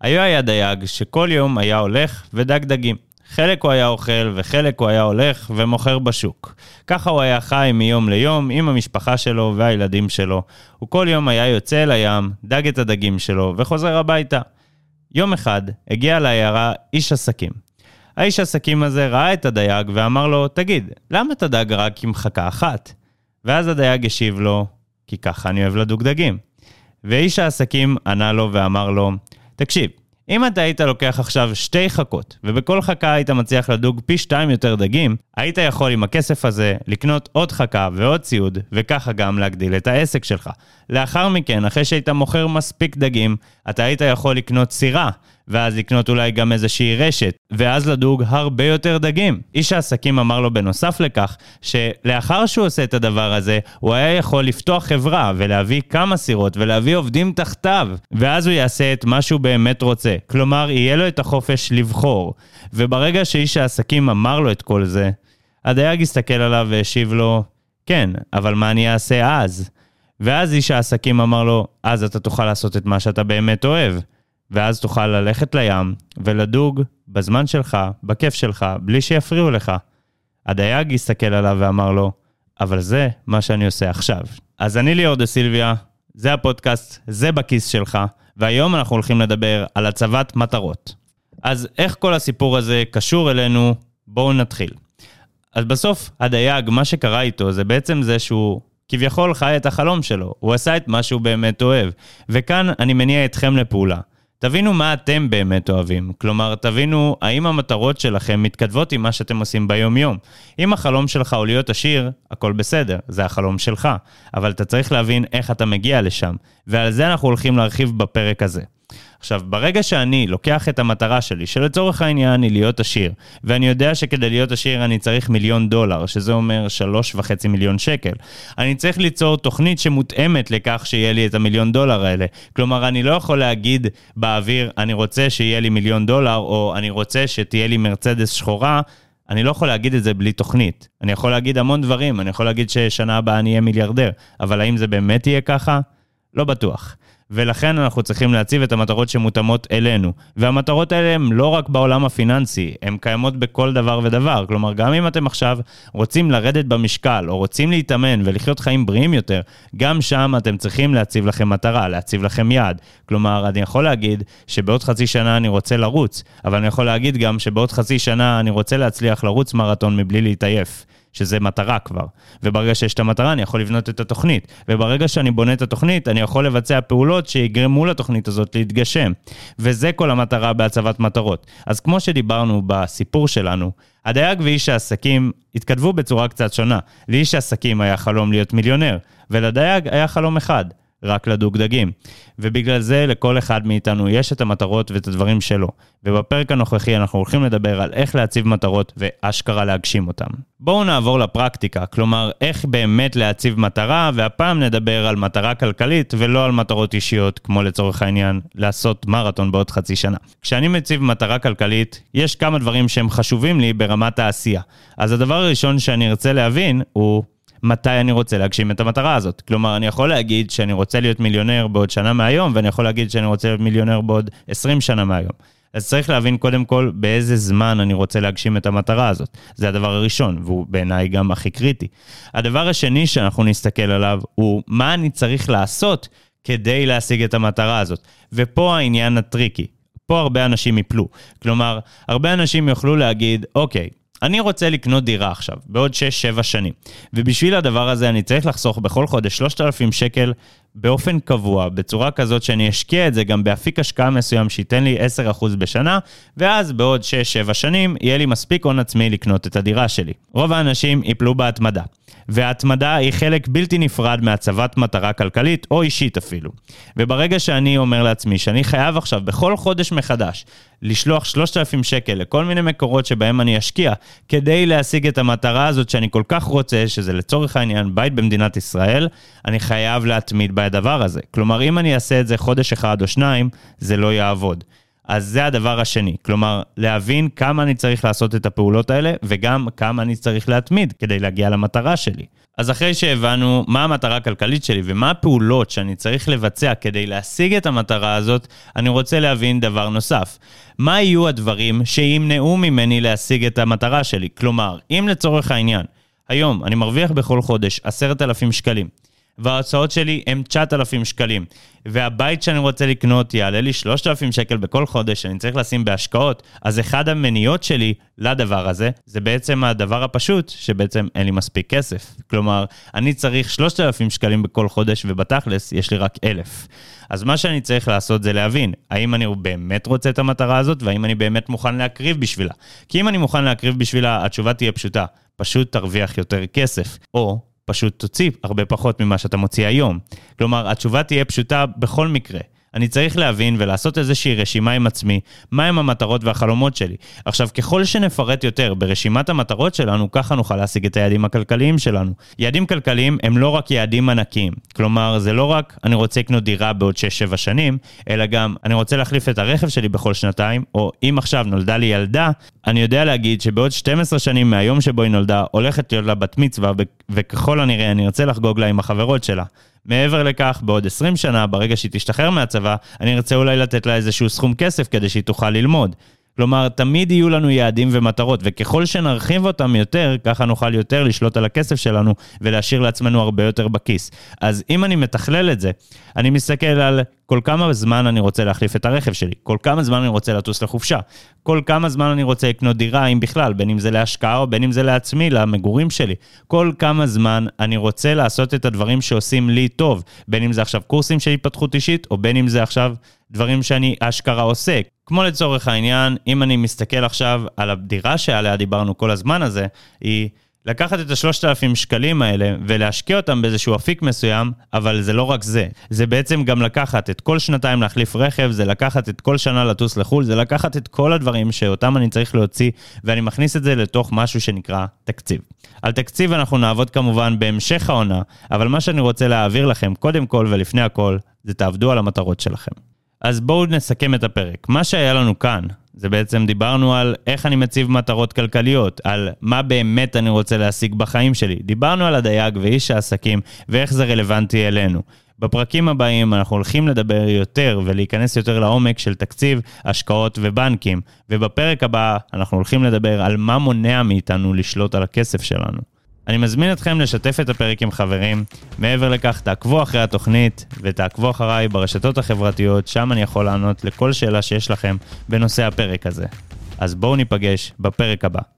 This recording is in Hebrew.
היה היה דייג שכל יום היה הולך ודג דגים. חלק הוא היה אוכל וחלק הוא היה הולך ומוכר בשוק. ככה הוא היה חי מיום ליום עם המשפחה שלו והילדים שלו. הוא כל יום היה יוצא אל הים, דג את הדגים שלו וחוזר הביתה. יום אחד הגיע לעיירה איש עסקים. האיש עסקים הזה ראה את הדייג ואמר לו, תגיד, למה אתה דג רק עם חכה אחת? ואז הדייג השיב לו, כי ככה אני אוהב לדוג דגים. ואיש העסקים ענה לו ואמר לו, תקשיב, אם אתה היית לוקח עכשיו שתי חכות, ובכל חכה היית מצליח לדוג פי שתיים יותר דגים, היית יכול עם הכסף הזה לקנות עוד חכה ועוד ציוד, וככה גם להגדיל את העסק שלך. לאחר מכן, אחרי שהיית מוכר מספיק דגים, אתה היית יכול לקנות סירה, ואז לקנות אולי גם איזושהי רשת, ואז לדוג הרבה יותר דגים. איש העסקים אמר לו בנוסף לכך, שלאחר שהוא עושה את הדבר הזה, הוא היה יכול לפתוח חברה ולהביא כמה סירות ולהביא עובדים תחתיו, ואז הוא יעשה את מה שהוא באמת רוצה. כלומר, יהיה לו את החופש לבחור. וברגע שאיש העסקים אמר לו את כל זה, הדייג הסתכל עליו והשיב לו, כן, אבל מה אני אעשה אז? ואז איש העסקים אמר לו, אז אתה תוכל לעשות את מה שאתה באמת אוהב. ואז תוכל ללכת לים ולדוג בזמן שלך, בכיף שלך, בלי שיפריעו לך. הדייג הסתכל עליו ואמר לו, אבל זה מה שאני עושה עכשיו. אז אני ליאור דה סילביה, זה הפודקאסט, זה בכיס שלך, והיום אנחנו הולכים לדבר על הצבת מטרות. אז איך כל הסיפור הזה קשור אלינו? בואו נתחיל. אז בסוף, הדייג, מה שקרה איתו זה בעצם זה שהוא כביכול חי את החלום שלו, הוא עשה את מה שהוא באמת אוהב. וכאן אני מניע אתכם לפעולה. תבינו מה אתם באמת אוהבים. כלומר, תבינו האם המטרות שלכם מתכתבות עם מה שאתם עושים ביום-יום. אם החלום שלך הוא להיות עשיר, הכל בסדר, זה החלום שלך. אבל אתה צריך להבין איך אתה מגיע לשם. ועל זה אנחנו הולכים להרחיב בפרק הזה. עכשיו, ברגע שאני לוקח את המטרה שלי, שלצורך העניין היא להיות עשיר, ואני יודע שכדי להיות עשיר אני צריך מיליון דולר, שזה אומר שלוש וחצי מיליון שקל, אני צריך ליצור תוכנית שמותאמת לכך שיהיה לי את המיליון דולר האלה. כלומר, אני לא יכול להגיד באוויר, אני רוצה שיהיה לי מיליון דולר, או אני רוצה שתהיה לי מרצדס שחורה, אני לא יכול להגיד את זה בלי תוכנית. אני יכול להגיד המון דברים, אני יכול להגיד ששנה הבאה אני אהיה מיליארדר, אבל האם זה באמת יהיה ככה? לא בטוח. ולכן אנחנו צריכים להציב את המטרות שמותאמות אלינו. והמטרות האלה הן לא רק בעולם הפיננסי, הן קיימות בכל דבר ודבר. כלומר, גם אם אתם עכשיו רוצים לרדת במשקל, או רוצים להתאמן ולחיות חיים בריאים יותר, גם שם אתם צריכים להציב לכם מטרה, להציב לכם יעד. כלומר, אני יכול להגיד שבעוד חצי שנה אני רוצה לרוץ, אבל אני יכול להגיד גם שבעוד חצי שנה אני רוצה להצליח לרוץ מרתון מבלי להתעייף. שזה מטרה כבר. וברגע שיש את המטרה, אני יכול לבנות את התוכנית. וברגע שאני בונה את התוכנית, אני יכול לבצע פעולות שיגרמו לתוכנית הזאת להתגשם. וזה כל המטרה בהצבת מטרות. אז כמו שדיברנו בסיפור שלנו, הדייג ואיש העסקים התכתבו בצורה קצת שונה. לאיש העסקים היה חלום להיות מיליונר, ולדייג היה חלום אחד, רק לדוג דגים. ובגלל זה לכל אחד מאיתנו יש את המטרות ואת הדברים שלו. ובפרק הנוכחי אנחנו הולכים לדבר על איך להציב מטרות ואשכרה להגשים אותם. בואו נעבור לפרקטיקה, כלומר איך באמת להציב מטרה, והפעם נדבר על מטרה כלכלית ולא על מטרות אישיות, כמו לצורך העניין לעשות מרתון בעוד חצי שנה. כשאני מציב מטרה כלכלית, יש כמה דברים שהם חשובים לי ברמת העשייה. אז הדבר הראשון שאני ארצה להבין הוא מתי אני רוצה להגשים את המטרה הזאת. כלומר, אני יכול להגיד שאני רוצה להיות מיליונר בעוד שנה מהיום, ואני יכול להגיד שאני רוצה להיות מיליונר בעוד 20 שנה מהיום. אז צריך להבין קודם כל באיזה זמן אני רוצה להגשים את המטרה הזאת. זה הדבר הראשון, והוא בעיניי גם הכי קריטי. הדבר השני שאנחנו נסתכל עליו הוא מה אני צריך לעשות כדי להשיג את המטרה הזאת. ופה העניין הטריקי. פה הרבה אנשים יפלו. כלומר, הרבה אנשים יוכלו להגיד, אוקיי, אני רוצה לקנות דירה עכשיו, בעוד 6-7 שנים, ובשביל הדבר הזה אני צריך לחסוך בכל חודש 3,000 שקל באופן קבוע, בצורה כזאת שאני אשקיע את זה גם באפיק השקעה מסוים שייתן לי 10% בשנה, ואז בעוד 6-7 שנים יהיה לי מספיק הון עצמי לקנות את הדירה שלי. רוב האנשים ייפלו בהתמדה. וההתמדה היא חלק בלתי נפרד מהצבת מטרה כלכלית או אישית אפילו. וברגע שאני אומר לעצמי שאני חייב עכשיו בכל חודש מחדש לשלוח 3,000 שקל לכל מיני מקורות שבהם אני אשקיע כדי להשיג את המטרה הזאת שאני כל כך רוצה, שזה לצורך העניין בית במדינת ישראל, אני חייב להתמיד בדבר הזה. כלומר, אם אני אעשה את זה חודש אחד או שניים, זה לא יעבוד. אז זה הדבר השני, כלומר, להבין כמה אני צריך לעשות את הפעולות האלה, וגם כמה אני צריך להתמיד כדי להגיע למטרה שלי. אז אחרי שהבנו מה המטרה הכלכלית שלי ומה הפעולות שאני צריך לבצע כדי להשיג את המטרה הזאת, אני רוצה להבין דבר נוסף. מה יהיו הדברים שימנעו ממני להשיג את המטרה שלי? כלומר, אם לצורך העניין, היום אני מרוויח בכל חודש 10,000 שקלים, וההוצאות שלי הם 9,000 שקלים, והבית שאני רוצה לקנות יעלה לי 3,000 שקל בכל חודש, שאני צריך לשים בהשקעות, אז אחד המניעות שלי לדבר הזה, זה בעצם הדבר הפשוט, שבעצם אין לי מספיק כסף. כלומר, אני צריך 3,000 שקלים בכל חודש, ובתכלס יש לי רק 1,000. אז מה שאני צריך לעשות זה להבין, האם אני באמת רוצה את המטרה הזאת, והאם אני באמת מוכן להקריב בשבילה. כי אם אני מוכן להקריב בשבילה, התשובה תהיה פשוטה, פשוט תרוויח יותר כסף. או פשוט תוציא הרבה פחות ממה שאתה מוציא היום. כלומר, התשובה תהיה פשוטה בכל מקרה. אני צריך להבין ולעשות איזושהי רשימה עם עצמי, מהם המטרות והחלומות שלי. עכשיו, ככל שנפרט יותר ברשימת המטרות שלנו, ככה נוכל להשיג את היעדים הכלכליים שלנו. יעדים כלכליים הם לא רק יעדים ענקיים. כלומר, זה לא רק אני רוצה לקנות דירה בעוד 6-7 שנים, אלא גם אני רוצה להחליף את הרכב שלי בכל שנתיים, או אם עכשיו נולדה לי ילדה, אני יודע להגיד שבעוד 12 שנים מהיום שבו היא נולדה, הולכת להיות לה בת מצווה, וככל הנראה אני ארצה לחגוג לה עם החברות שלה. מעבר לכך, בעוד 20 שנה, ברגע שהיא תשתחרר מהצבא, אני ארצה אולי לתת לה איזשהו סכום כסף כדי שהיא תוכל ללמוד. כלומר, תמיד יהיו לנו יעדים ומטרות, וככל שנרחיב אותם יותר, ככה נוכל יותר לשלוט על הכסף שלנו ולהשאיר לעצמנו הרבה יותר בכיס. אז אם אני מתכלל את זה, אני מסתכל על כל כמה זמן אני רוצה להחליף את הרכב שלי, כל כמה זמן אני רוצה לטוס לחופשה, כל כמה זמן אני רוצה לקנות דירה, אם בכלל, בין אם זה להשקעה או בין אם זה לעצמי, למגורים שלי. כל כמה זמן אני רוצה לעשות את הדברים שעושים לי טוב, בין אם זה עכשיו קורסים של התפתחות אישית, או בין אם זה עכשיו דברים שאני אשכרה עושה. כמו לצורך העניין, אם אני מסתכל עכשיו על הדירה שעליה דיברנו כל הזמן הזה, היא לקחת את השלושת אלפים שקלים האלה ולהשקיע אותם באיזשהו אפיק מסוים, אבל זה לא רק זה. זה בעצם גם לקחת את כל שנתיים להחליף רכב, זה לקחת את כל שנה לטוס לחו"ל, זה לקחת את כל הדברים שאותם אני צריך להוציא, ואני מכניס את זה לתוך משהו שנקרא תקציב. על תקציב אנחנו נעבוד כמובן בהמשך העונה, אבל מה שאני רוצה להעביר לכם, קודם כל ולפני הכל, זה תעבדו על המטרות שלכם. אז בואו נסכם את הפרק. מה שהיה לנו כאן, זה בעצם דיברנו על איך אני מציב מטרות כלכליות, על מה באמת אני רוצה להשיג בחיים שלי. דיברנו על הדייג ואיש העסקים ואיך זה רלוונטי אלינו. בפרקים הבאים אנחנו הולכים לדבר יותר ולהיכנס יותר לעומק של תקציב, השקעות ובנקים, ובפרק הבא אנחנו הולכים לדבר על מה מונע מאיתנו לשלוט על הכסף שלנו. אני מזמין אתכם לשתף את הפרק עם חברים. מעבר לכך, תעקבו אחרי התוכנית ותעקבו אחריי ברשתות החברתיות, שם אני יכול לענות לכל שאלה שיש לכם בנושא הפרק הזה. אז בואו ניפגש בפרק הבא.